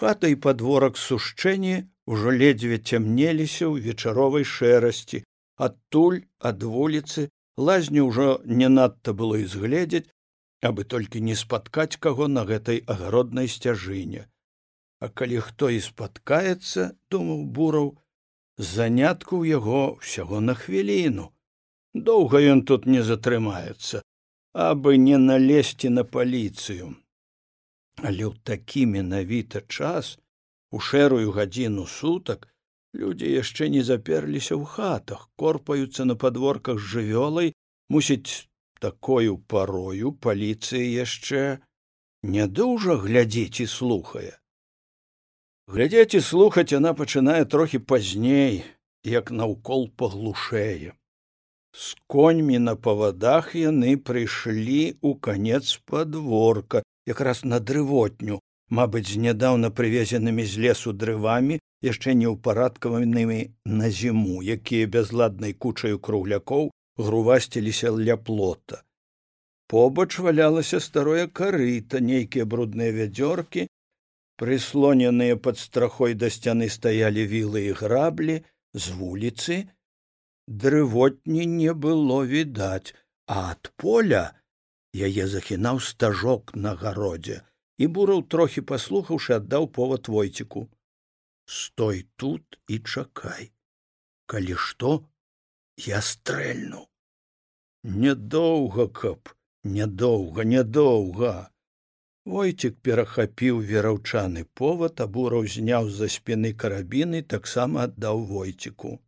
хата і падворак сушчэнні ўжо ледзьве цямнеліся ў вечаровай шэрасці. Адтуль ад вуліцы лазню ўжо не надта было і згледзець абы толькі не спаткаць каго на гэтай агароднай сцяжыне. А калі хто і спаткаецца думаў бураў занятку ў яго ўсяго на хвіліну. Доўга ён тут не затрымаецца абы не налезці на паліцыю але ў такі менавіта час у шэрую гадзіну сутак людзі яшчэ не заперліся ў хатах корпаюцца на падворках з жывёлай мусіць такою парою паліцыі яшчэ не дужа глядзіць і слухае. Глядзець і слухаць яна пачынае трохі пазней як наўкол паглушэе. З коньмі на павадах яны прыйшлі ў канец падворка якраз на дрывотню мабыць з нядаўна прывезенымі з лесу дрывамі яшчэ не ўпарадкаванымі на зіму якія бязладнай кучаю круглякоў грувасціліся ля плота. Побач валялася старое карыта нейкія брудныя вядзёркі прыслоненыя пад страхой да сцяны стаялі вілы і граблі з вуліцы дрывотні не было відаць а ад поля яе захінаў стажок на гародзе і бураў трохі паслухаўшы аддаў повод войціку. Стой тут і чакай. Калі што я стрэльну нядоўга каб нядоўга нядоўга войцік перахапіў вераўчаны повод абураў зняў з-за спіны карабіны таксама аддаў войціку.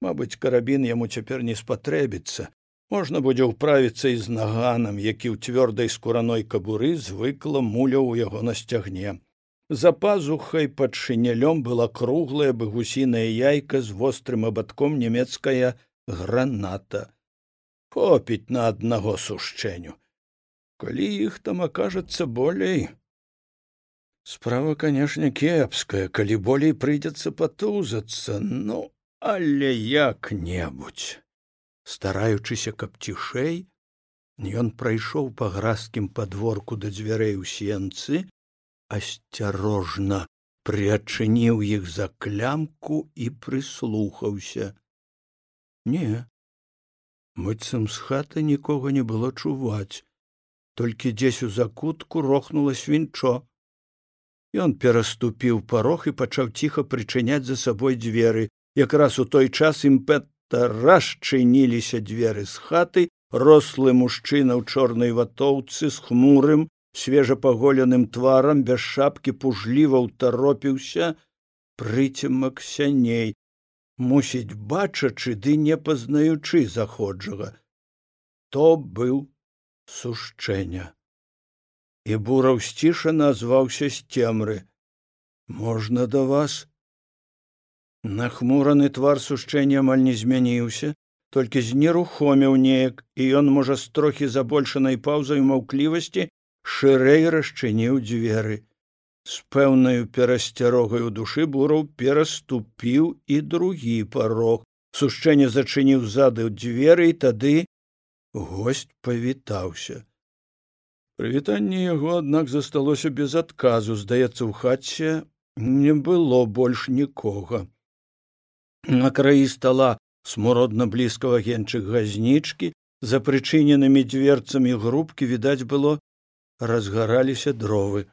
Мабыць карабін яму цяпер не спатрэбіцца можна будзе ўправіцца і з наганам які ў цвёрдай скураной кабуры звыкла муляў у яго на сцягне. За пазухай пад шынялём была круглая бы гусіная яйка з вострым абадком нямецкая граната. Хопіць на аднаго сушчэню. Калі іх там акажацца болей? Справа канешне кепская калі болей прыйдзецца патузацца ну але як небудзь стараючыся каб цішэй ён прайшоў па гразкім падворку да дзвярэй у сенцы асцярожна прыадчыніў іх за клямку і прыслухаўся. Не мыццам з хаты нікога не было чуваць толькі дзесь у закутку рохнула свінчо. Ён пераступіў парог і пачаў ціха прычыняць за сабой дзверы. Якраз у той час імпэт расчыніліся дзверы з хаты рослы мужчына ў чорнай ватоўцы з хмурым свежапаголеным тварам без шапкі пужліва ўтаропіўся прыцемак сяней мусіць бачачы ды не пазнаючы заходжага. То быў сушчэння. І бураў сціша назваўся з цемры. Можна да вас нахмураны твар сушчэння амаль не змяніўся толькі знерухоміў неяк і ён можа з трохі забольшанай паўзай маўклівасці шырэй расчыніў дзверы. З пэўнаю перасцярогай у душы бураў пераступіў і другі парог. Сушчэнне зачыніў зады ў дзверы і тады госць павітаўся. Прывітанне яго аднак засталося без адказу. Здаецца ў хаце не было больш нікога на краі стола смуродна блізкага генчык газнічкі за прычыненымі дзверцамі грубкі відаць было разгараліся дровы.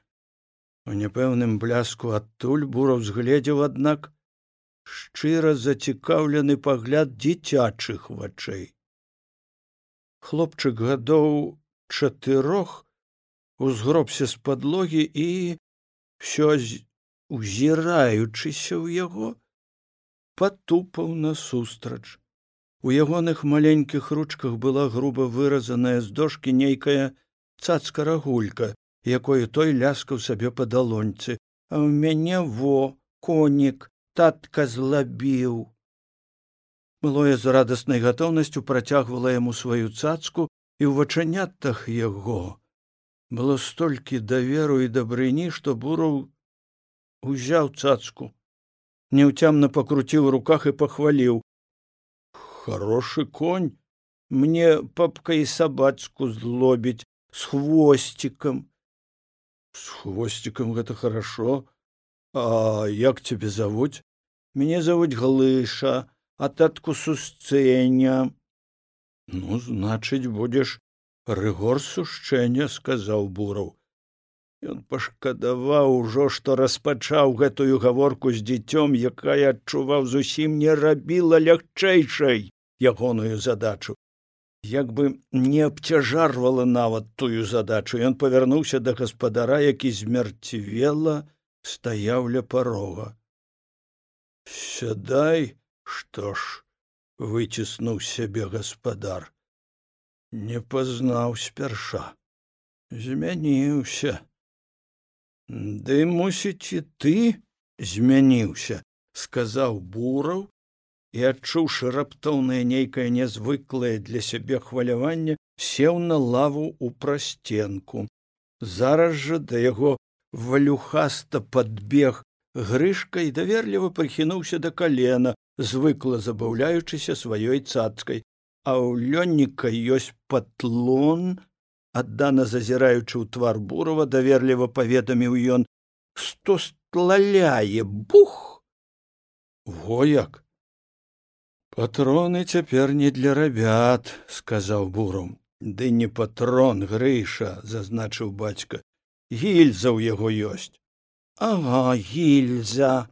У няпэўным бляску адтуль бураў згледзеў аднак шчыра зацікаўлены пагляд дзіцячых вачэй. Хлопчык гадоў чатырох узгробся з падлогі і всё узіраючыся ў яго патупаў насустрач у ягоных маленькіх ручках была груба выразаная з дошкі нейкая цацка рагулька якой той ляскаў сабе па далоньцы. А ў мяне во конік татка злабіў былое з радаснай гатоўнасцю працягвала яму сваю цацку і ў вачанятах яго было столькі даверу і дабрыні што бураў узяў цацку неўцямна пакруціў руках і пахваліў хорошы конь! Мне папка і сабацку злобіць з хвосцікам з хвосцікам гэта хорошо. А як цябе завуць мяне завуць глыша а татку сусцэня ну значыць будзеш рыгор сушчэння сказаў бураў Ён пашкадаваў ужо, што распачаў гэтую гаворку з дзіцём, якая адчуваў зусім не рабіла лягчэйшай ягоную задачу. Як бы не абцяжарвала нават тую задачу, ён павярнуўся да гаспадара, які змярцвела стаяў ля парога. Сядай, што ж выціснуў сябе гаспадар, не пазнаў спярша, змяніўся. Ды мусіць і ты змяніўся, сказаў бураў і адчуўшы раптоўнае нейкае нязвыклае для сябе хваляванне, сеў на лаву ў прасценку. Зараз жа да яго валюхаста падбег грышка і даверліва прыхінуўся да калена, звыкла забаўляючыся сваёй цацкай, а ў лённіка ёсць патлон аддана зазіраючы ў твар бурова даверліва паведаміў ён сто стлаляе бух! Вояк! Патроны цяпер не для рабят сказаў буром ды не патрон грыша зазначыў бацька. Гільза ў яго ёсць ага гільза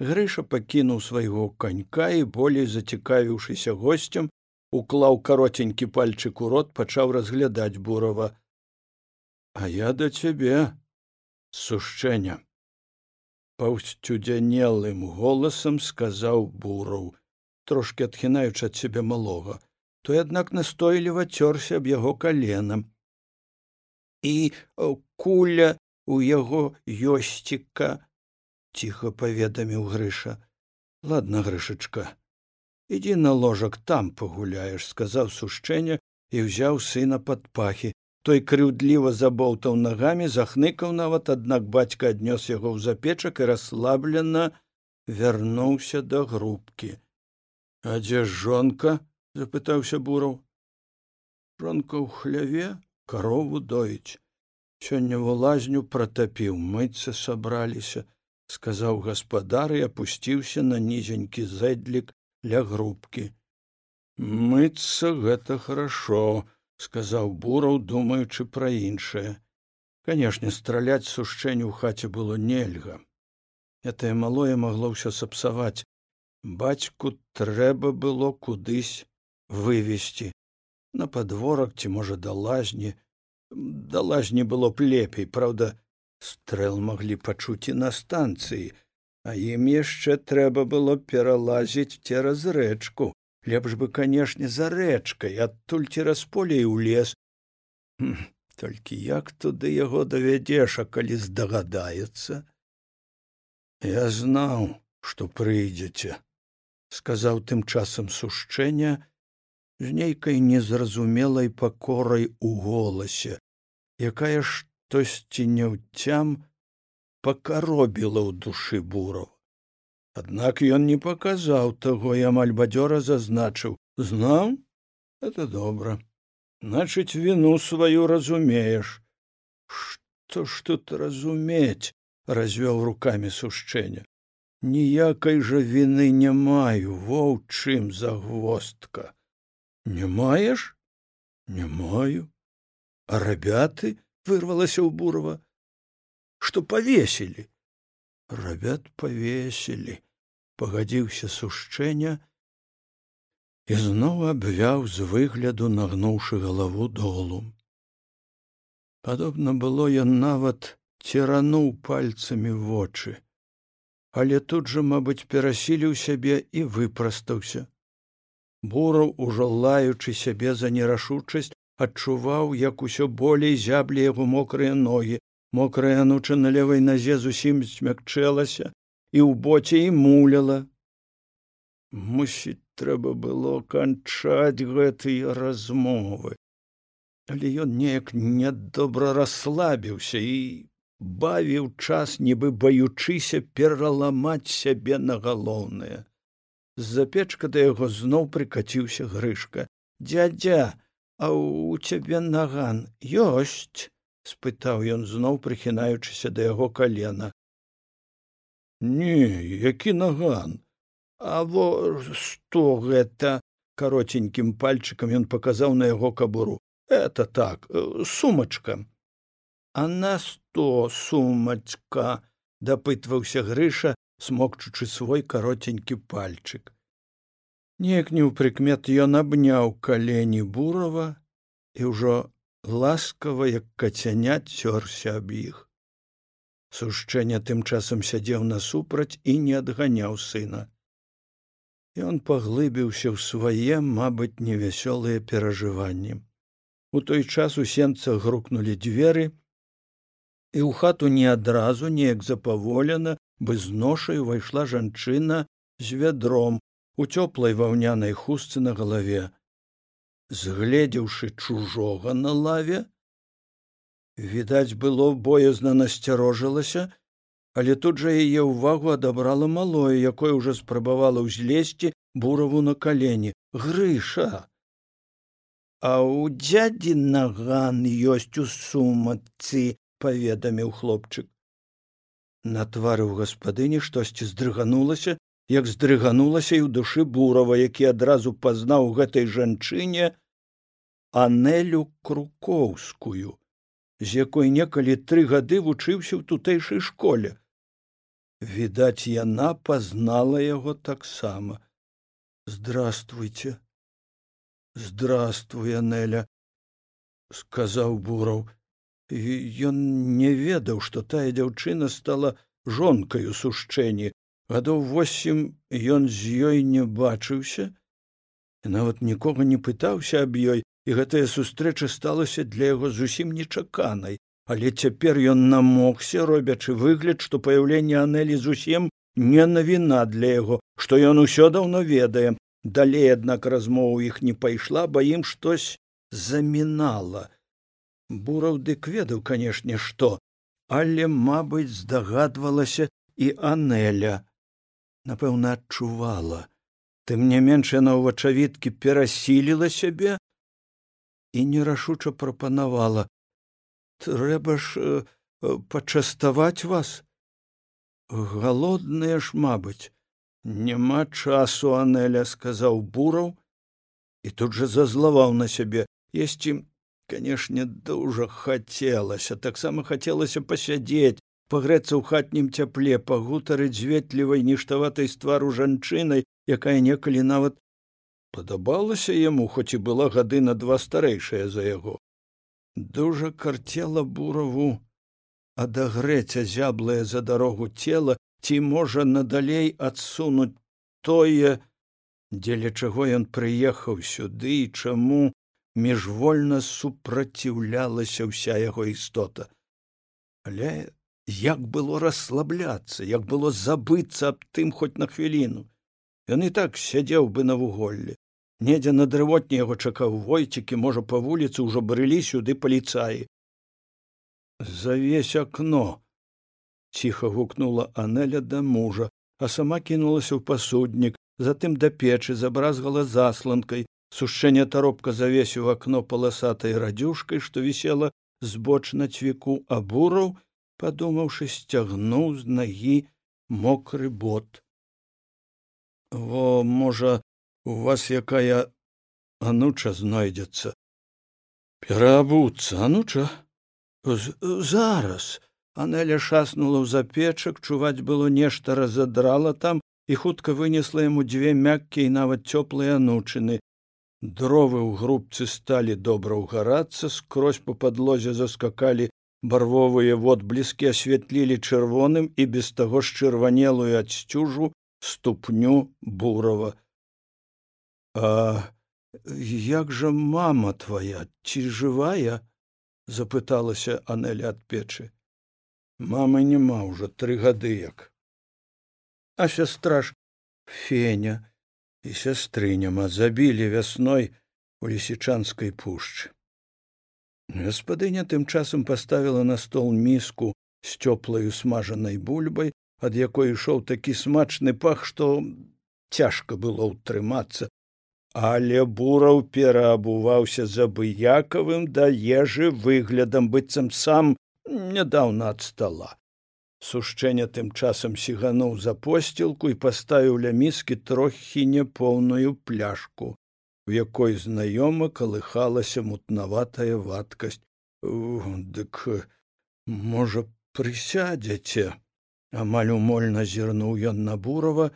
грыша пакінуў свайго канька і болей зацікавіўшыся госцем уклаў каротенькі пальчык у рот пачаў разглядаць бурава. А я да цябе сушчэння паўсцюдзянелым голасам сказаў бураў трошки адхінаючы ад сябе малога. Той аднак настойліва цёрся аб яго каленам і куля у яго ёсціка ціха паведаміў грыша. Ладно грышачка ідзі на ложак там пагуляеш сказаў сушчэння і ўзяў сына пад пахі. Той крыўдліва забоўтаў нагамі захныкаў нават аднак бацька аднёс яго ў запечак і расслаблена вярнуўся да грубкі. А дзе жонка запытаўся бураў. Жонка ў хляве карову доіць. Сёння в лазню пратапіў мыцца сабраліся сказаў гаспадар і апусціўся на нізенькі зэдлік ля грубкі. Мыцца гэта хорошо сказаў бураў думаючы пра іншае. Канешне страляць сушчэнню ў хаце было нельга. Гэтае малое магло ўсё сапсаваць. Бацьку трэба было кудысь вывесці на падворак ці можа да лазні. Да лазні было б лепей праўда стрэл маглі пачуць і на станцыі а ім яшчэ трэба было пералазіць цераз рэчку лепш бы канешне за рэчкай адтуль цераз поле ў лес толькі як туды яго давядзеш а калі здагадаецца я знаў што прыйдзеце сказаў тым часам сушчэння з нейкай незразумелай пакорай у голасе якая штосьці няўцям пакаробіла ў душы бураў аднак ён не паказаў таго і амаль бадзёра зазначыў знаў это добра. Значыць віну сваю разумееш што ж тут разумець развёў рукамі сушчэння. Ніякай жа віны не маю воўчым загвоздка не маеш? Не маю а рабяты вырвалася ў бурова что повесілі рабят повесілі пагадзіўся сушчэння. І зноў абвяў з выгляду нагнуўшы галаву долу. Падобна было ён нават церануў пальцамі вочы але тут жа мабыць перасіліў сябе і выпрастаўся. Бураў ужо лаючы сябе за нерашучасць адчуваў як усё болей зяблі яго мокрыя ногі мокрая ануча на левой назе зусім смякчэлася і ў боце і муляла. Мусіць трэба было канчаць гэтыя размовы. Але ён неяк нядобра расслабіўся і бавіў час нібы баючыся пераламаць сябе на галоўнае. З-за печка да яго зноў прыкаціўся грышка. Дзядзя а у цябе наган ёсць спытаў ён зноў прыхінаючыся да яго калена. Не які наган? А во што гэта? Каротенькім пальчыкам ён паказаў на яго кабуру. Это так э, сумачка а на сто сумачка дапытваўся грыша смокчучы свой каротенькі пальчык. Неяк не ў прыкмет ён абняў калені бурава і ўжо ласкава як кацянят цёрся аб іх. Сушчэння тым часам сядзеў насупраць і не адганяў сына. Ён паглыбіўся ў свае мабыць невясёлыя перажыванні. У той час у сенцах грукнулі дзверы і ў хату не адразу неяк запаволена бы з ношай увайшла жанчына з вядром у цёплай ваўнянай хустцы на галаве згледзеўшы чужога на лаве відаць было боязна насцярожылася але тут жа яе ўвагу адабрала малое якое ўжо спрабавала ўзлезці бураву на калені. Грыша а ў дзядзі наган ёсць у сумацы паведаміў хлопчык. На твары ў гаспадыні штосьці здрыганулася як здрыганулася і ў душы бурава які адразу пазнаў гэтай жанчыне анелю крукоўскую з якой некалі тры гады вучыўся ў тутэйшай школе. Відаць яна пазнала яго таксама. Здравствуйте здравствуй анеля сказаў бураў. Ён не ведаў што тая дзяўчына стала жонкаю сушчэнні гадоў восем ён з ёй не бачыўся і нават нікога не пытаўся аб ёй і гэтая сустрэча сталася для яго зусім нечаканай. Але цяпер ён намогся робячы выгляд што паяўленне анелі зусім не навіна для яго што ён усё даўно ведае. Далей аднак размову іх не пайшла ба ім штось замінала. Бураў дык ведаў канешне што але мабыць здагадвалася і анеля напэўна адчувала. Тым не менш яна ўвачавіткі перасіліла сябе і нерашуча прапанавала трэба ж э, пачаставаць вас. Галодныя ж мабыць. Няма часу анеля сказаў бураў і тут жа зазлаваў на сябе. Есці канешне дужа хацелася таксама хацелася пасядзець пагрэцца ў хатнім цяпле пагутарыць зветлівай ніштаватай з твару жанчынай якая некалі нават падабалася яму хоць і была гады на два старэйшая за яго. Дужа карцела бураву адагрэць азяблае за дарогу цела ці можа надалей адсунуць тое дзеля чаго ён прыехаў сюды і чаму міжвольна супраціўлялася ўся яго істота. Але як было расслабляцца як было забыцца аб тым хоць на хвіліну. Ён і так сядзеў бы на вуголлі. Недзе на дрывотні яго чакаў войцікі можа па вуліцы ўжо брылі сюды паліцаі. Завесь акно ціха гукнула анеля да мужа а сама кінулася ў пасуднік затым да печы забразгала засланкай. Сушэнне таропка завесіў акно паласатай радзюшкай што вісела збоч на цвіку абураў падумаўшы сцягнуў з нагі мокры бот. Во можа у вас якая ануча знойдзецца? Пераабуцца ануча? Зараз анеля шаснула ў запечак чуваць было нешта разадрала там і хутка вынесла яму дзве мяккія і нават цёплыя анучыны. Дровы ў грубцы сталі добра ўгарацца скрозь по падлозе заскакалі барвовыя водбліскі асвятлілі чырвоным і без таго ж чырванелую адсцюжу ступню бурава. А як жа мама твоя ці жывая? запыталася анеля ад печы. Мамы няма ўжо тры гады як. А сястра ж феня і сястрыням забілі вясной у лісічанскай пушчы гаспадыня тым часам паставіла на стол міску з цёплаю смажанай бульбай ад якой ішоў такі смачны пах што цяжка было ўтрымацца. Але бураў пераабуваўся за абыякавым да ежы выглядам быццам сам нядаўна ад стала сушчэння тым часам сігануў за посцілку і паставіў ля міскі трохі няпоўную пляшку у якой знаёма калыхалася мутнаватая вадкасць дык можа прысядзеце амаль умольна зірнуў ён на бурава.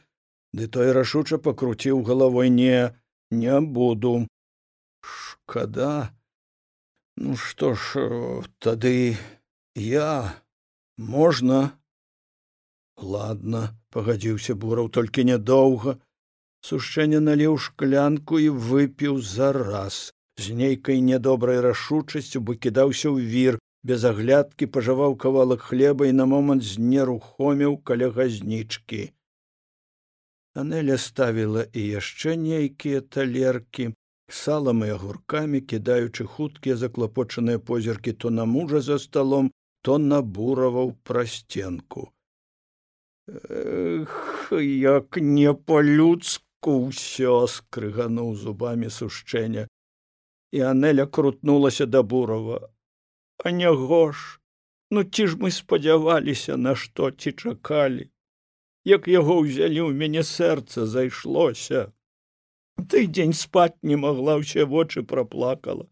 Ды той рашуча пакруціў галавой не не буду шкада. Ну што ж тады я можна ладно пагадзіўся бураў толькі нядоўга сушчэнне наліў шклянку і выпіў за раз. З нейкай нядобрай рашучасцю бы кідаўся ў вір без аглядкі пажаваў кавалак хлеба і на момант знерухоміў каля газнічкі. Анеля ставіла і яшчэ нейкія талеркі салам і агуркамі кідаючы хуткія заклапочаныя позіркі то на мужа за сталом то набураваў прасценку. Эх як не по-людску ўсё скрыгануў зубамі сушчэння і анеля крутнулася да бурава. А не гош ну ці ж мы спадзяваліся на што ці чакалі? Як яго ўзялі ў мяне сэрца зайшлося. Тыдзень спаць не магла ўсе вочы праплакала.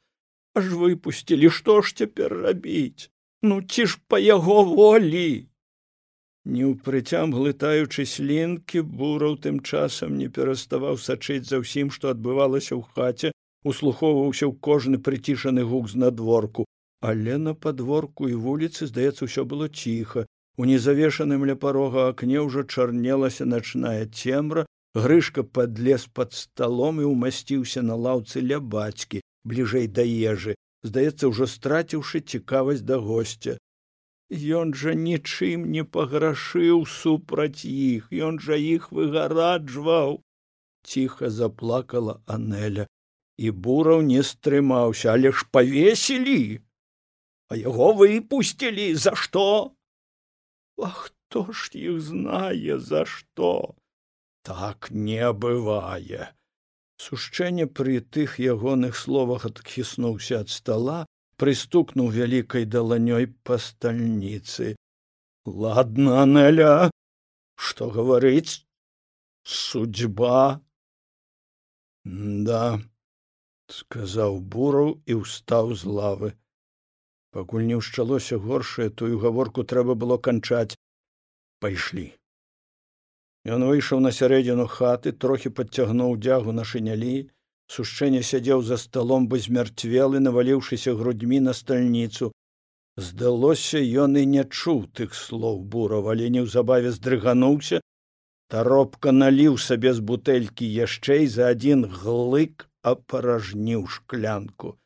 Аж выпусцілі што ж цяпер рабіць? Ну ці ж па яго волі не ў прыцям глытаючы слінкі бураў тым часам не пераставаў сачыць за ўсім што адбывалася ў хаце услухоўваўся ў кожны прыцішаны гук знадворку але на падворку і вуліцы здаецца ўсё было ціха. У незавешаным ля парога акне ўжо чарнелася начная цемра грышка падлез пад сталом і ўмасціўся на лаўцы ля бацькі бліжэй да ежы. Здаецца ўжо страціўшы цікавасць да госця ён жа нічым не паграшыў супраць іх ён жа іх выгараджваў. Ціха заплакала анеля і бураў не стрымаўся. Але ж павесілі! А яго выпусцілі! За што? А хто ж іх знае за што? Так не бывае. Сушчэнне пры тых ягоных словах адхіснуўся ад стала прыстукнуў вялікай даланёй па стальніцы ладно анеля што гаварыць судьба да сказаў бураў і ўстаў з лавы. Пакуль не ўшчалося горшае тую гаворку трэба было канчаць. Пайшлі Ён выйшаў на сярэдзіну хаты, трохі падцягнуў дзягу на шынялі. Сушчэнне сядзеў за сталом бы змярцвелы, наваліўшыся грудьмі на стальніцу. Здалося, ён і не чуў тых слоў бураў, але неўзабаве здрыгануўся. Таропка наліў сабе з бутэлькі яшчэ і за адзін глык апаражніў шклянку.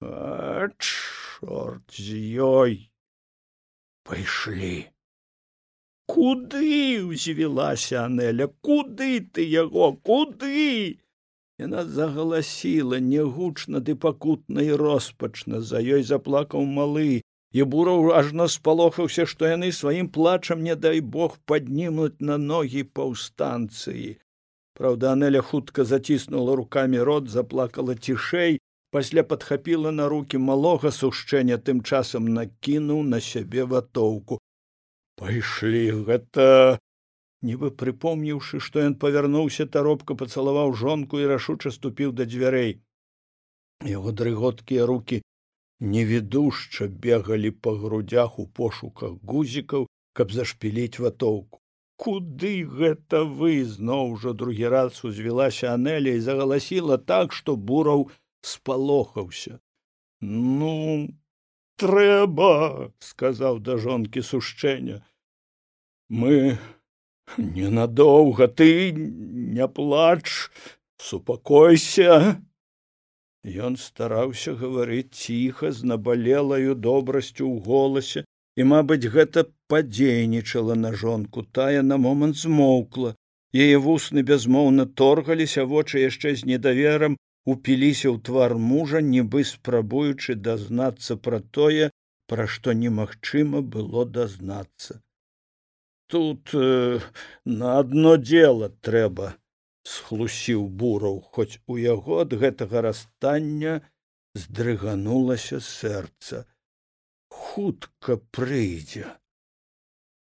А чорт з ёй пайшлі куды ўзвілася анеля куды ты яго куды яна загаласіла нягучна ды пакутна і роспачна. За ёй заплакаў малы. І бураў ажно спалохаўся што яны сваім плачам не дай бог паднімуць на ногі паўстанцыі. Праўда анеля хутка заціснула рукамі рот заплакала цішэй пасля падхапіла на руки малога сушчэння тым часам накінуў на сябе ватоўку. Пайшлі гэта нібы прыпомніўшы што ён павярнуўся таропка пацалаваў жонку і рашуча ступіў да дзвярэй яго дрыготкія руки невідушча бегалі па грудях у пошуках гузікаў каб зашпіліць ватоўку куды гэта вы зноў ужо другі раз узвілася анеля і загаласіла так што бураў спалохаўся. Ну трэба сказаў да жонкі сушчэння. Мы ненадоўга ты не плач супакойся. Ён стараўся гаварыць ціха з набалелаю добрасцю ў голасе і мабыць гэта падзейнічала на жонку тая на момант змоўкла. Яе вусны бязмоўна торгаліся вочы яшчэ з недаверам упіліся ў твар мужа нібы спрабуючы дазнацца пра тое пра што немагчыма было дазнацца тут э, на одно дело трэба схлусіў бураў хоць у яго ад гэтага расстання здрыганулася сэрца. Хутка прыйдзе.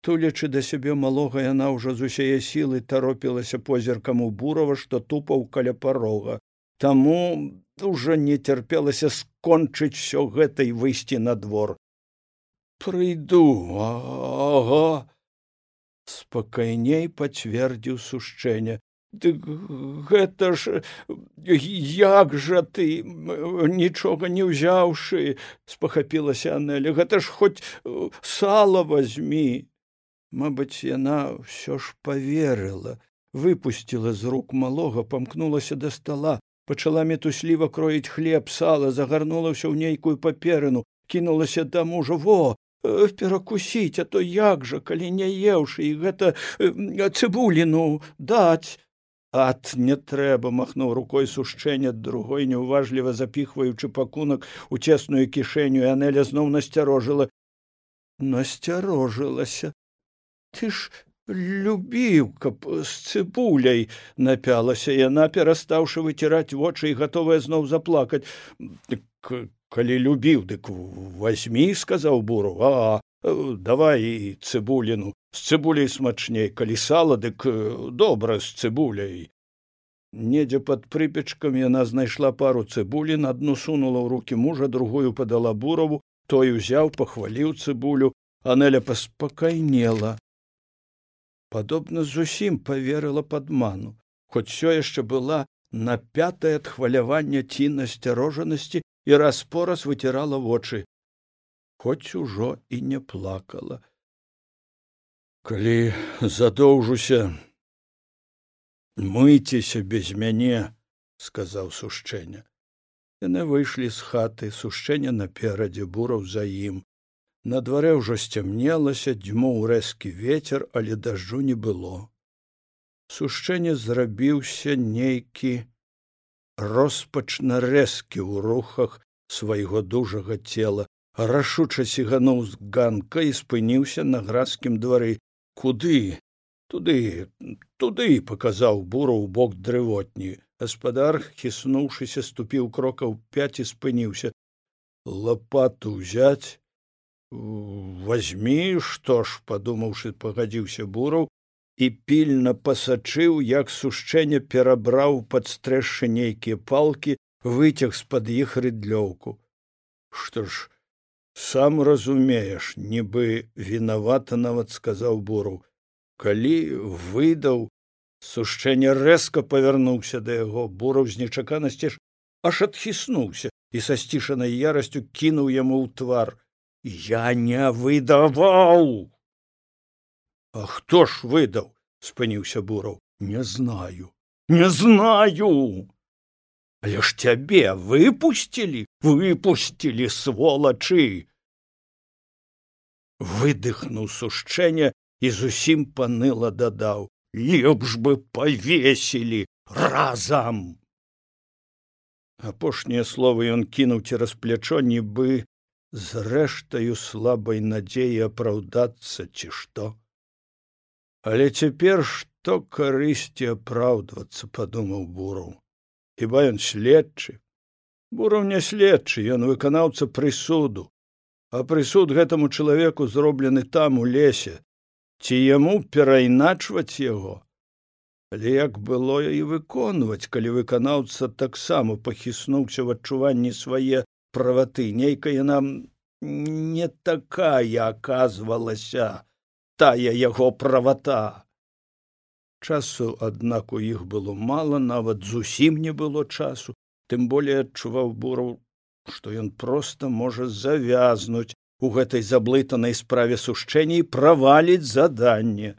Тулячы да сябе малога яна ўжо з усяе сілы таропілася позіркам у бурава што тупаў каля парога. Таму уже не цярпелася скончыць все гэта і выйсці на двор прыйду ага спакайней пацвердзіў сушчэнне. Дык гэта ж як жа ты нічога не ўзяўшы спахапілася анеля гэта ж хоць э, сала возьмі мабыць яна ўсё ж поверыла выпусціла з рук малога памкнулася да стола пачала метусліва кроіць хлеб сала загарнула ўсё ў нейкую паперыну кінулася да мужа. Во перакусіць а то як жа калі не еўшы і гэта э, цыбуліну даць. Ад не трэба махнуў рукой сушчэння другой неуважліва запіхваючы пакунак у цесную кішэню і анеля зноў насцярожыла. Насцярожылася. Ты ж любіў каб з цыбуляй напялася яна перастаўшы выціраць вочы і гатовая зноў заплакаць калі любіў дык возьмі сказаў буру. А давай і цыбуліну з цыбуляй смачней. Калі сала дык э, добра з цыбуляй недзе под прыпечкам яна знайшла пару цыбулін адну сунула ў руки мужа другую падала бураву той узяў пахваліў цыбулю анеля паспакайнела падобна зусім поверыла падману хоць все яшчэ была на пятае ад хвалявання ці насцярожанасці і раз пораз выцірала вочы хоць ужо і не плакала. Калі задоўжуся мыйцеся без мяне сказаў сушчэння. Яны выйшлі з хаты сушчэння наперадзе бураў за ім. На дварэ ўжо сцямнелася дзьмоў рэзкі ветер але дажджу не было. Сушчэнне зрабіўся нейкі роспачна рэзкі ў рухах свайго дужага цела рашуча сігануў з ганка і спыніўся на гразкім двары. Куды? Туды туды паказаў бура ў бок дрывотні. Гаспадар хіснуўшыся ступіў крокаў пяць і спыніўся. Лапату ўзяць? Возьмі што ж падумаўшы пагадзіўся бураў і пільна пасачыў як сушчэнне перабраў пад стрэшшы нейкія палкі выцяг з пад іх рыдлёўку. Што ж сам разумееш нібы вінавата нават сказаў буру. Калі выдаў сушчэнне рэзка павярнуўся да яго бураў з нечаканасці ж аж адхіснуўся і са сцішанай ярасцю кінуў яму ў твар. Я не выдаваў а хто ж выдаў спыніўся бураў не знаю. Не знаю. Але ж цябе выпусцілі выпусцілі сволачы выдыхнуў сушчэнне і зусім паныла дадаў лепш бы павесілі разам апошнія словы ён кінуў цераз плячо нібы з рэштаю слабай надзеі апраўдацца ці што але цяпер што карысці апраўдвацца падумаў бураў. Хіба ён следчы? Бураў не следчы ён выканаўца прысуду. А прысуд гэтаму чалавеку зроблены там у лесе. Ці яму перайначваць яго? Але як было і выконваць калі выканаўца таксама пахіснуўся в адчуванні свае праваты? Нейкая нам не такая аказвалася тая яго правата. Часу аднак у іх было мала нават зусім не было часу. Тым болей адчуваў бураў што ён проста можа завязнуць у гэтай заблытанай справе сушчэння і праваліць заданне.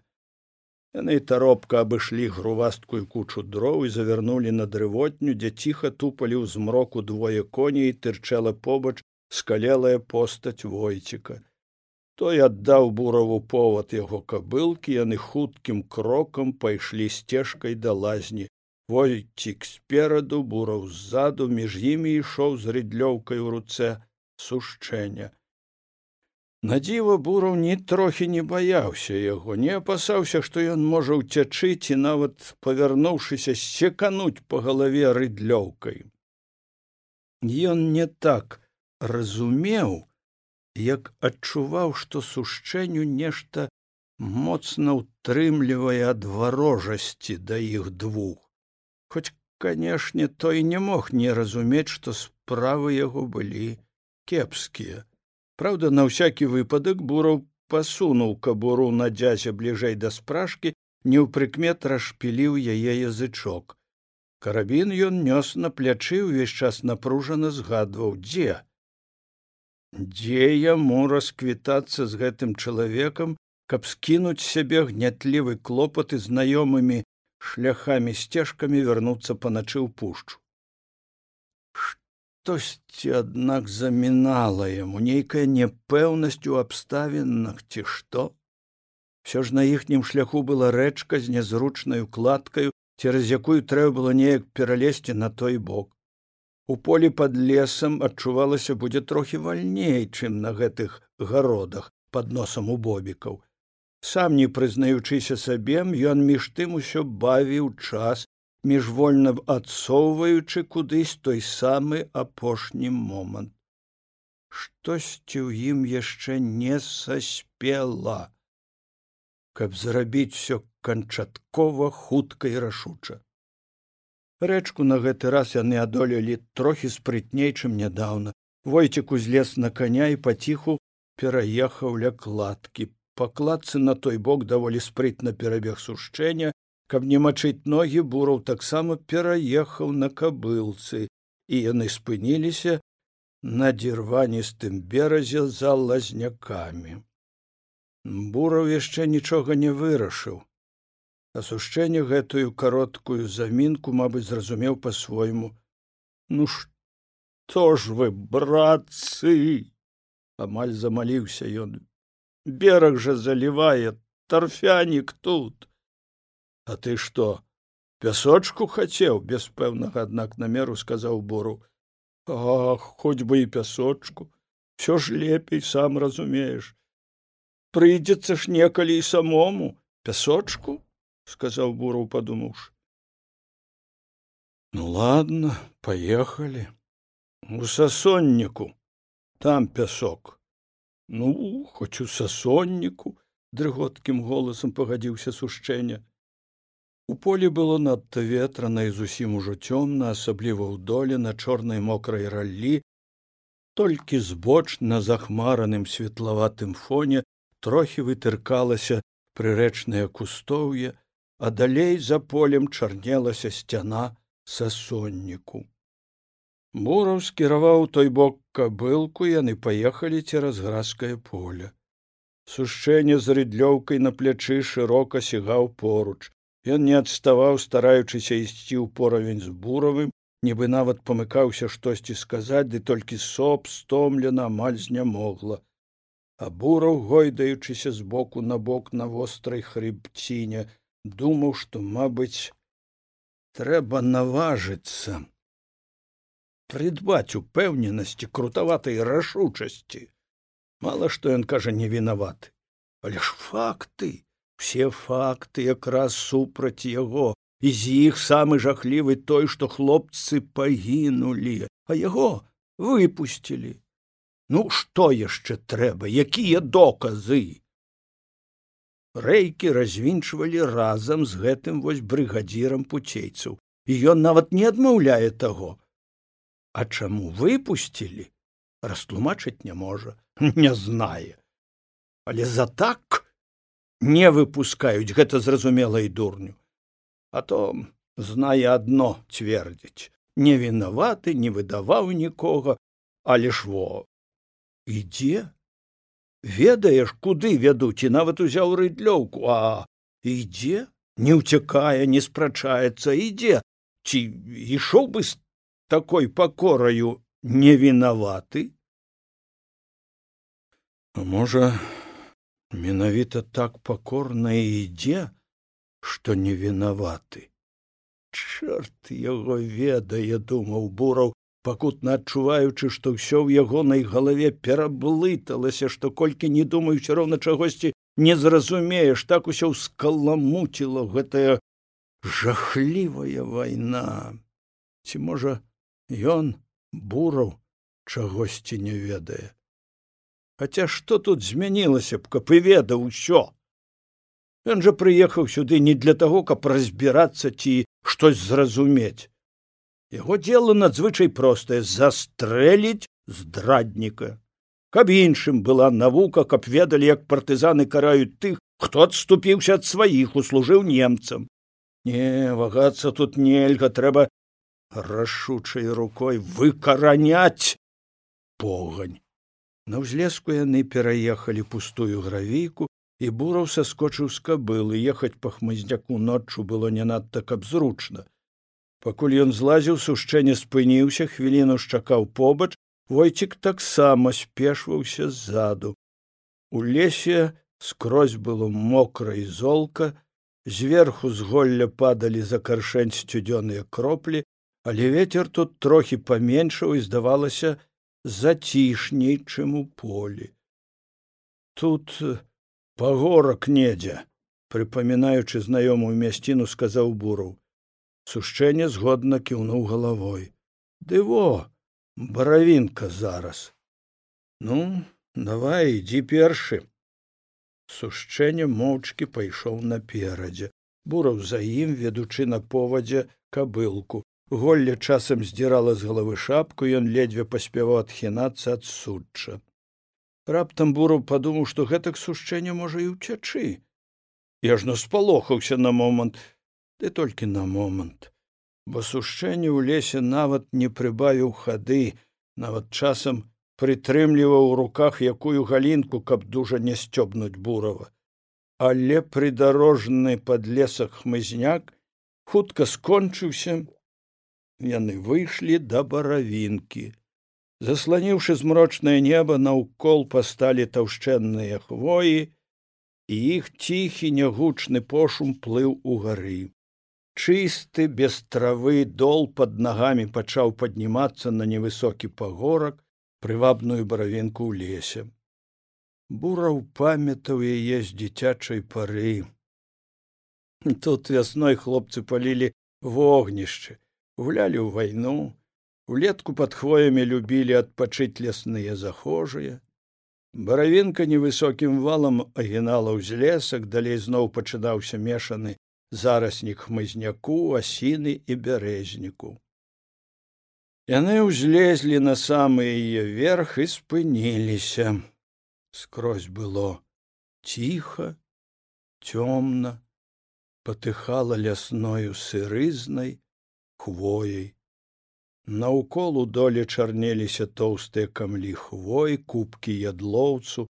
Яны таропка абышлі грувасткую кучу дроў і завярнулі на дрывотню дзе ціха тупалі ў змроку двое коней тырчала побач скалелая постаць войціка той аддаў бураву повод яго кабылкі яны хуткім крокам пайшлі сцежкай да лазні. Войцік спераду бураў ззаду між імі ішоў з рыдлёўкай у руцэ сушчэння. Надзіва бураў ні трохі не баяўся яго не апасаўся што ён можа ўцячы ці нават павярнуўшыся секануць па галаве рыдлёўкай. Ён не так разумеў як адчуваў што сушчэнню нешта моцна ўтрымлівае ад варожасці да іх двух. Хоць канешне той не мог не разумець што справы яго былі кепскія. Праўда, на ўсякі выпадак бураў пасунуў кабуру на дзязе бліжэй да спражкі не ў прыкмет расшпіліў яе язычок. Карабін ён нёс на плячы ўвесь час напружана згадваў дзе дзе яму расквітацца з гэтым чалавекам каб скінуць сябе гнятлівы клопат і знаёмымі шляхамі сцежкамі вярнуцца паначы ў пушчу? Штосьці аднак замінала яму нейкая няпэўнасць у абставінах ці што? Все ж на іхнім шляху была рэчка з нязручнай укладкаю цераз якую трэба было неяк пералезці на той бок у полі пад лесам адчувалася будзе трохі вальней чым на гэтых гародах под носам у бобікаў. Сам не прызнаючыся сабе ён між тым усё бавіў час міжвольна адсоўваючы кудысь той самы апошні момант. Штосьці ў ім яшчэ не саспела. Каб зрабіць усё канчаткова хутка і рашуча рэчку на гэты раз яны адолелі трохі спрытней чым нядаўна. Войцік узлез на каня і паціху пераехаў ля кладкі. Пакладцы на той бок даволі спрытна перабег сушчэння. Каб не мачыць ногі бураў таксама пераехаў на кабылцы. І яны спыніліся на дзірваністым беразе за лазнякамі. Бураў яшчэ нічога не вырашыў асушчэнне гэтую кароткую замінку мабыць зразумеў по-свойму ну што ж вы братцы? Амаль замаліўся ён. Бераг жа залівае тарфянік тут а ты што пясочку хацеў без пэўнага аднак намеру сказаў бору ах хоць бы і пясочку. Все ж лепей сам разумееш. Прыйдзецца ж некалі і самому. Пясочку сказаў буру падумаўш ну ладно поехали у сасонніку там пясок ну хоць у сасонніку дрыготкім голасам пагадзіўся сушчэння У полі было надта ветрана і зусім ужо цёмна, асабліва ў доле на чорнай мокрай раллі, толькі збоч на захмараным светлаватым фоне трохі вытыркалася прырэчнае кустоўе, а далей за полем чарнелася сцяна сасонніку. Бураў скіраваў той бок кабылку, яны паехалі цераз гразкае поле. Сушчэнне з рыдлёўкай на плячы шырока сігаў поруч. Ён не адставаў, стараючыся ісці ў поравень з буравым, нібы нават памыкаўся штосьці сказаць, ды толькі соп стомлена амаль знямогла. А бураў, гойдаючыся з боку на бок на вострай хрыбціне, думаў, што, мабыць, трэба наважыцца прыдбаць упэўненасці крутаватай рашучасці. Мала што ён кажа не вінаваты, але ж факты все факты якраз супраць яго і з іх самы жахлівы той што хлопцы пагінулі а яго выпусцілі ну што яшчэ трэба якія доказы рэйкі развінчвалі разам з гэтым вось брыгадзірам пуцейцаў. І ён нават не адмаўляе таго. А чаму выпусцілі растлумачыць не можа не знае. Але за так не выпускаюць гэта зразумела і дурню. А то знае адно цвердзіць не вінаваты не выдаваў нікога. Але ж во ідзе ведаеш куды вядуць і нават узяў рыдлёўку а ідзе не ўцякае не спрачаецца ідзе. Ці ішоў бы з такой пакораю не вінаваты можа менавіта так пакорна ідзе што не вінаваты чорт яго ведае думаў бураў пакутна адчуваючы што ўсё ў ягонай галаве пераблыталася што колькі не думаючы роўна чагосьці не зразумееш так усё ўскаламуціла гэтая жахлівая вайна ці можа ён бураў чагосьці не ведае Хаця што тут змянілася б, каб і ведаў усё. Ён жа прыехаў сюды не для таго, каб разбірацца ці штось зразумець. Яго дело надзвычай простае застрэліць здрадніка. Каб іншым была навука, каб ведалі, як партызаны караюць тых, хто адступіўся ад сваіх услужыў немцам. Не вагацца тут нельга трэба рашучай рукой выкараняць погань. На ўзлеску яны пераехалі пустую гравійку і бураў саскочыў з кабылы ехаць па хмызняку ноччу было не надта каб зручна пакуль ён злазіў сушчэнне спыніўся хвіліну шчакаў побач войцік таксама спешваўся ззаду. У лесе скрозь было мокра і золка зверху з голля падалі за каршэнь сцюдзёныя кроплі але вецер тут трохі паменшаў і здавалася зацішней чым у полі. Тут пагорак недзе прыпамінаючы знаёмую мясціну сказаў бураў сушчэнне згодна кіўнуў галавой. Ды во баравінка зараз ну давай ідзі першы сушчэнне моўчкі пайшоў наперадзе бураў за ім ведучы на повадзе кабылку. Голле часам здзірала з галавы шапку ён ледзьве паспяваў адхінацца ад судча. Раптам бураў падумаў што гэтак сушчэнне можа і ўцячы. Я ж наспалохаўся на момант ты толькі на момант. Бо сушчэнне ў лесе нават не прыбавіў хады нават часам прытрымліваў у руках якую галінку каб дужа не сцёбнуць бурава. Але прыдарожны падлесак хмызняк хутка скончыўся. Яны выйшлі да баравінкі. Засланіўшы змрочнае неба наўкол пасталі таўшчэнныя хвоі і іх ціхі нягучны пошум плыў у гары чысты без травы дол под нагамі пачаў паднімацца на невысокі пагорак прывабную баравінку ў лесе. Бураў памятаў яе з дзіцячай пары. Тут вясной хлопцы палілі вогнішчы гулялі ў вайну улетку под хвоямі любілі адпачыць лясныя захожыя. Баравінка невысокім валам агінала ўзлесак далей зноў пачынаўся мешаны зараснік хмызняку асіны і бярэзніку яны ўзлезлі на самы яе верх і спыніліся скрозь было ціха цёмна патыхала лясною сырызнай хвояй. Наўкол у доле чарнеліся тоўстыя камлі хвой, кубкі ядлоўцу,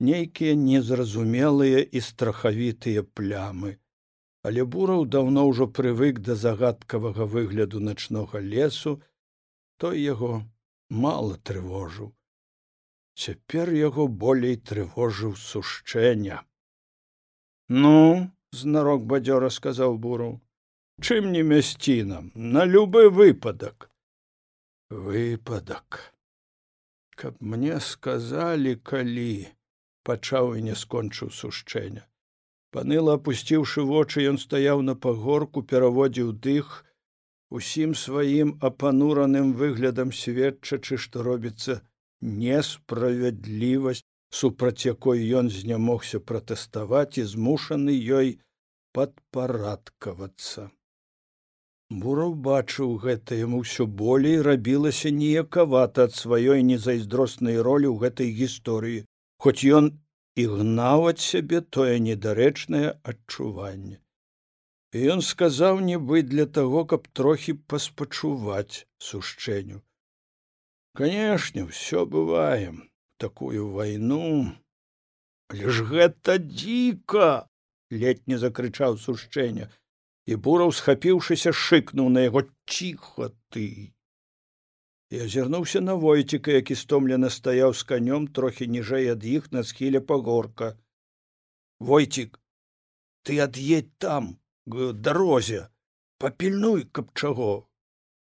нейкія незразумелыя і страхавітыя плямы. Але бураў даўно ўжо прывык да загадкавага выгляду начнога лесу, той яго мала трывожыў. Цяпер яго болей трывожыў сушчэння. Ну, знарок бадзёра сказаў бураў чым не мясцінам на любы выпадак выпадак каб мне сказалі калі пачаў і не скончыў сушчэння паныла апусціўшы вочы ён стаяў на пагорку пераводзіў дых усім сваім апанураным выглядам сведчачы што робіцца несправядлівасць супраць якой ён знямогся пратэставаць і змушаны ёй падпарадкавацца. Бураў бачыў гэта яму ўсё болей рабілася ніякавата ад сваёй незайздроснай ролі ў гэтай гісторыі. Хоць ён і гнаў ад сябе тое недарэчнае адчуванне. І ён сказаў нібы для таго каб трохі паспачуваць сушчэнню. Канешне ўсё бываем такую вайну. Але ж гэта дзіка ледь не закрычаў сушчэння. І бураў схапіўшыся шыкнуў на яго ціха ты і азірнуўся на войціка які стомлена стаяў з канём трохі ніжэй ад іх на схіле пагорка. Войцік ты ад'едь там к дарозе папільнуй каб чаго.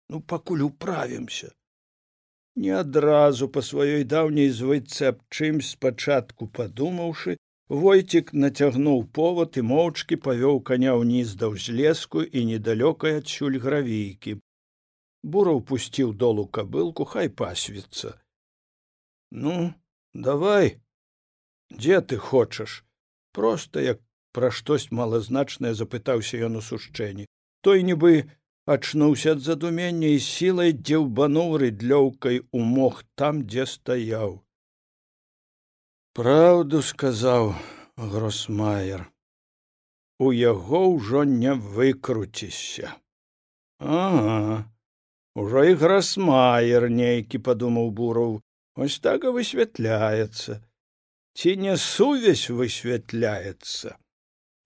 Ну пакуль управімся не адразу па сваёй даўняй звыцы аб чым спачатку падумаўшы войцік нацягнуў повод і моўчкі павёў коня ўніз да ўзлеску і недалёкай адсюль гравійкі бураў пусціў долу кабылку хай пасвіцца ну давай. Дзе ты хочаш проста як пра штось малазначнае запытаўся ён у сушчэнні той нібы ачнуўся ад задумення і сілай дзеўбануў рыдлёўкай у мох там дзе стаяў праўду сказаў гросмаер у яго ўжо не выкруцішся ага Ужо і грасмаер нейкі падумаў бураў ось так і высвятляецца. Ці не сувязь высвятляецца?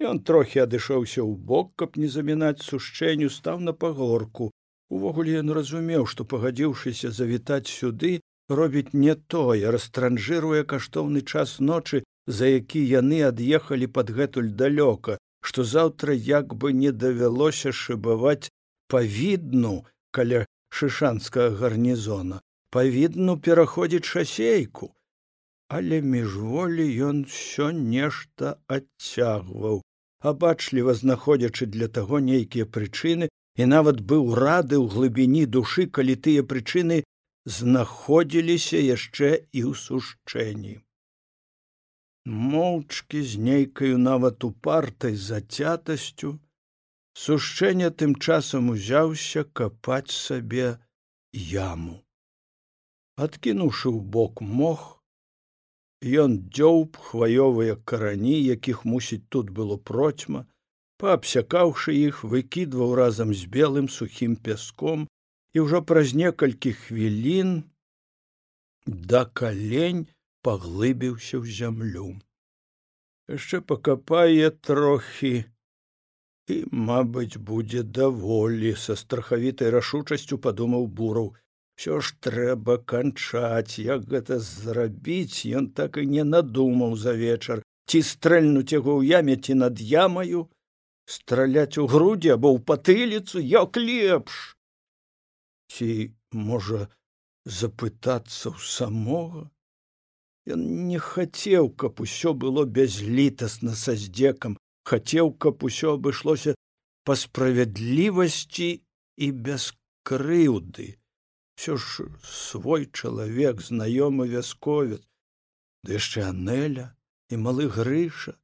Ён трохі адышоўся ў бок каб не замінаць сушчэнню стаў на пагорку. Увогуле ён разумеў што пагадзіўшыся завітаць сюды робіць не тое растранжыруе каштоўны час ночы за які яны ад'ехалі падгэтуль далёка што заўтра як бы не давялося шыбаваць павідну каля шышанскага гарнізона павінну пераходзіць шасейку. Але міжволі ён усё нешта адцягваў. Абачліва знаходзячы для таго нейкія прычыны і нават быў рады ў глыбіні душы калі тыя прычыны знаходзіліся яшчэ і ў сушчэнні. Моўчкі з нейкаю нават упартай зацятасцю сушчэнне тым часам узяўся капаць сабе яму. Адкінуўшы ў бок мох ён дзёўб хваёвыя карані якіх мусіць тут было процьма паабсякаўшы іх выкідваў разам з белым сухім пяском і ўжо праз некалькі хвілін да калень паглыбіўся ў зямлю. Яшчэ пакапае трохі і мабыць будзе даволі са страхавітай рашучасцю падумаў бураў все ж трэба канчаць як гэта зрабіць ён так і не надумаў за вечар ці стрэльнуць яго ў яме ці над ямаю страляць у грудзі або ў патыліцу як лепш. Ці можа запытацца ў самога ён не хацеў каб усё было бязлітасна са здзекам хацеў, каб усё абышлося па справядлівасці і без крыўды. Всё ж свой чалавек, знаёмы вясковец, ды яшчэ анеля і малы грыша.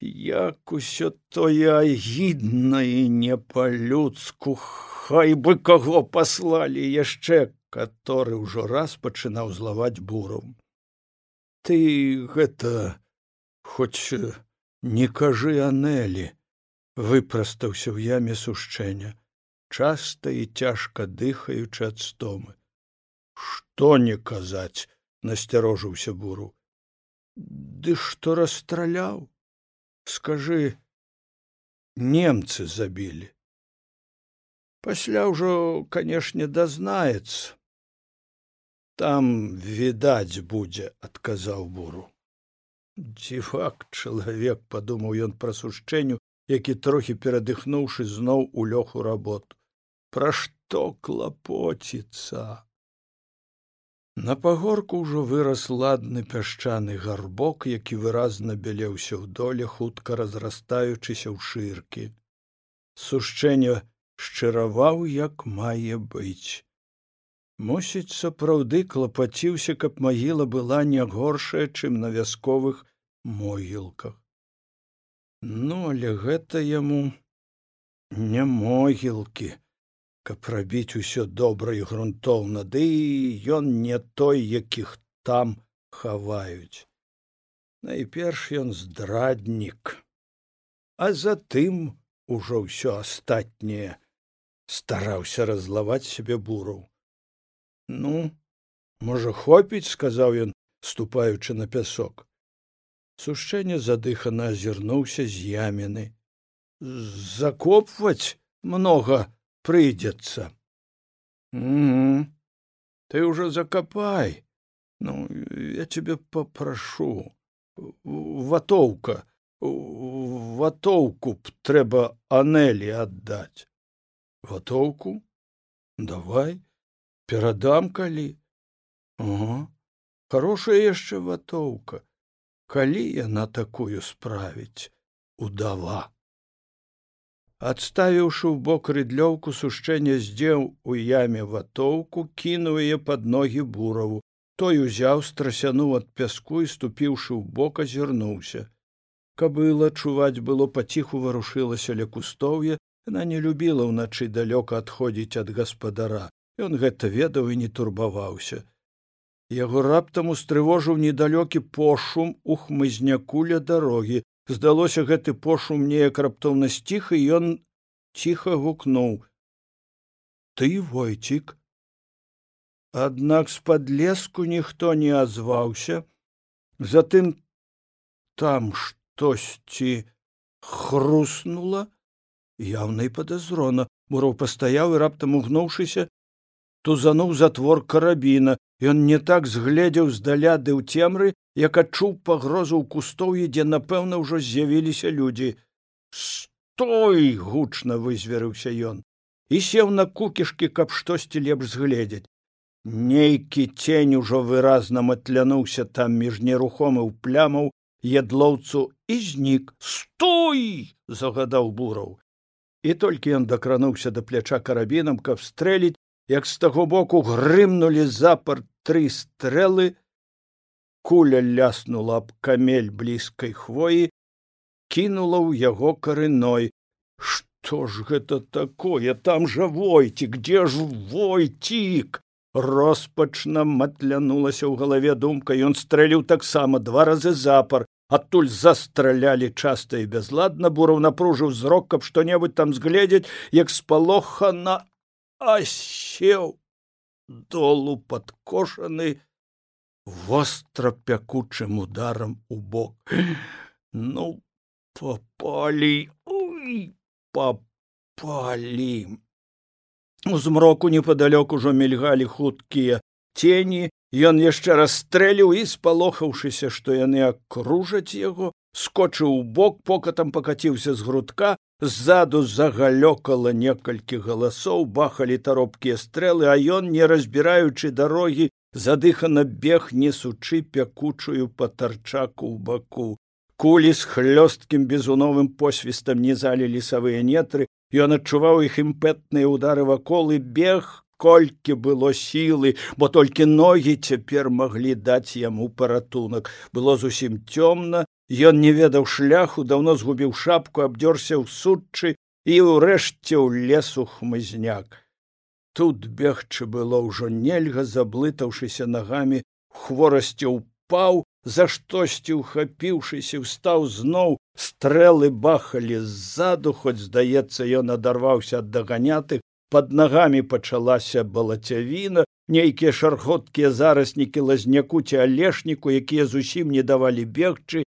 Як усё тое агідна і не па-людску, хай бы каго паслалі яшчэ, каторы ўжо раз пачынаў злаваць буром. Ты гэта хоць не кажы анелі выпрастаўся ў яме сушчэння часта і цяжка дыхаючы ад стомы. Што не казаць насцярожыўся буру. Ды што расстраляў? Скажы немцы забілі пасля ўжо канешне дазнаецца. Там відаць будзе адказаў буру дзівак чалавек падумаў ён пра сушчэнню які трохі перадыхнуўшы зноў у лёгу работ пра што клапоціцца? На пагорку ўжо вырас ладны пясчаны гарбок які выразна бялеўся ў доле хутка разрастаючыся ў шыркі. Сушчэнне шчыраваў як мае быць мусіць сапраўды клапаціўся каб магіла была не горшая чым на вясковых могілках. Ну але гэта яму не могілкі каб рабіць усё добра і грунтоўна ды ён не той якіх там хаваюць. Найперш ён здраднік а затым ужо ўсё астатняе стараўся разлаваць сябе бураў ну можа хопіць сказаў ён ступаючы на пясок. Сушчэнне задыхана азірнуўся з яміны. Закопваць многа прыйдзецца. Угу. ты ўжо закапай. Ну я тебе попрашу ватоўка. Ватоўку б трэба анелі аддаць. Ватоўку? Давай перадам калі. Ага хорошая яшчэ ватоўка. Калі яна такую справіць удава адставіўшы ў бок рыдлёўку сушчэння здзеў у яме ватоўку кінуў яе пад ногі бураву. Той узяў страсянуў ад пяску і ступіўшы ў бок азірнуўся. Кабыла чуваць было паціху варушылася ля кустоўя. Яна не любіла ўначы далёка адходзіць ад гаспадара ён гэта ведаў і не турбаваўся. Яго раптам устрывожыў недалёкі пошум у хмызняку ля дарогі. Здалося гэты пошум неяк раптоўна сціх і ён ціха гукнуў. Ты войцік? Аднак з-пад леску ніхто не азваўся. Затым там штосьці хруснула яўна і падазрона. Мураў пастаяў і раптам угнуўшыся тузануў затвор карабіна ён не так згледзеў здаля ды ў цемры як адчуў пагрозу ў кустоўі дзе напэўна ўжо з'явіліся людзі. Стой гучна вызверыўся ён і сеў на кукішкі каб штосьці лепш згледзець. Нейкі цень ужо выразна матлянуўся там між нерухомых плямаў ядлоўцу і знік. Стой загадаў бураў. І толькі ён дакрануўся да пляча карабінам каб стрэліць як з таго боку грымнулі запар тры стрэлы куля ляснула аб камель блізкай хвоі кінула ў яго карыной. Што ж гэта такое? Там жа войцік дзе ж войцік роспачна матлянулася ў галаве думка. Ён стрэліў таксама два разы запар адтуль застралялі часта і бязладна. Бураў напружыў зрок каб што небудзь там згледзець як спалохана асеў долу падкошаны востра пякучым ударам у бок. Ну попалі попалі у змроку непадалёк ужо мільгалі хуткія цені ён яшчэ раз стрэліў і спалохаўшыся што яны акружаць яго скочыў у бок покатам пакаціўся з грудка ззаду загалёкала некалькі галасоў бахалі таропкія стрэлы а ён не разбіраючы дарогі задыхана бег несучы пякучую патарчаку ў баку. Кулі з хлёсткім безуновым посвістам нізалі лесавыя нетры ён адчуваў іх імпэтныя ўдары вакол і бег колькі было сілы бо толькі ногі цяпер маглі даць яму паратунак. Было зусім цёмна Ён не ведаў шляху, даўно згубіў шапку, абдёрся ў суччы і ўрэшце ў лесу хмызняк. Тут бегчы было ўжо нельга, заблытаўшыся нагамі, хворасці ўпаў, за штосьці ухапіўшыся, устаў зноў, стрэлы бахалі ззаду, хоць, здаецца, ён адарваўся ад даганятых, под нагамі пачалася балацявіна, нейкія шархоткія зараснікі лазняку ці алешніку, якія зусім не давалі бегчы,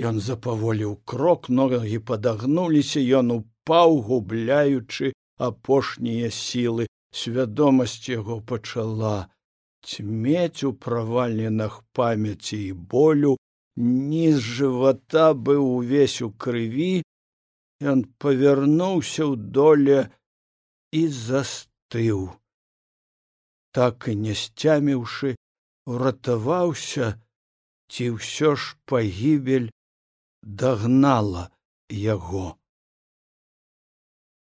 Ён запаволіў крок, ногі падагнуліся, ён упаў, губляючы апошнія сілы. Свядомасць яго пачала цьмець у правальненах памяці і болю, ніз жывата быў увесь у крыві, Ён павярнуўся ў доле і застыў. Так і не сцяміўшы, уратаваўся, ці ўсё ж пагібель дагнала яго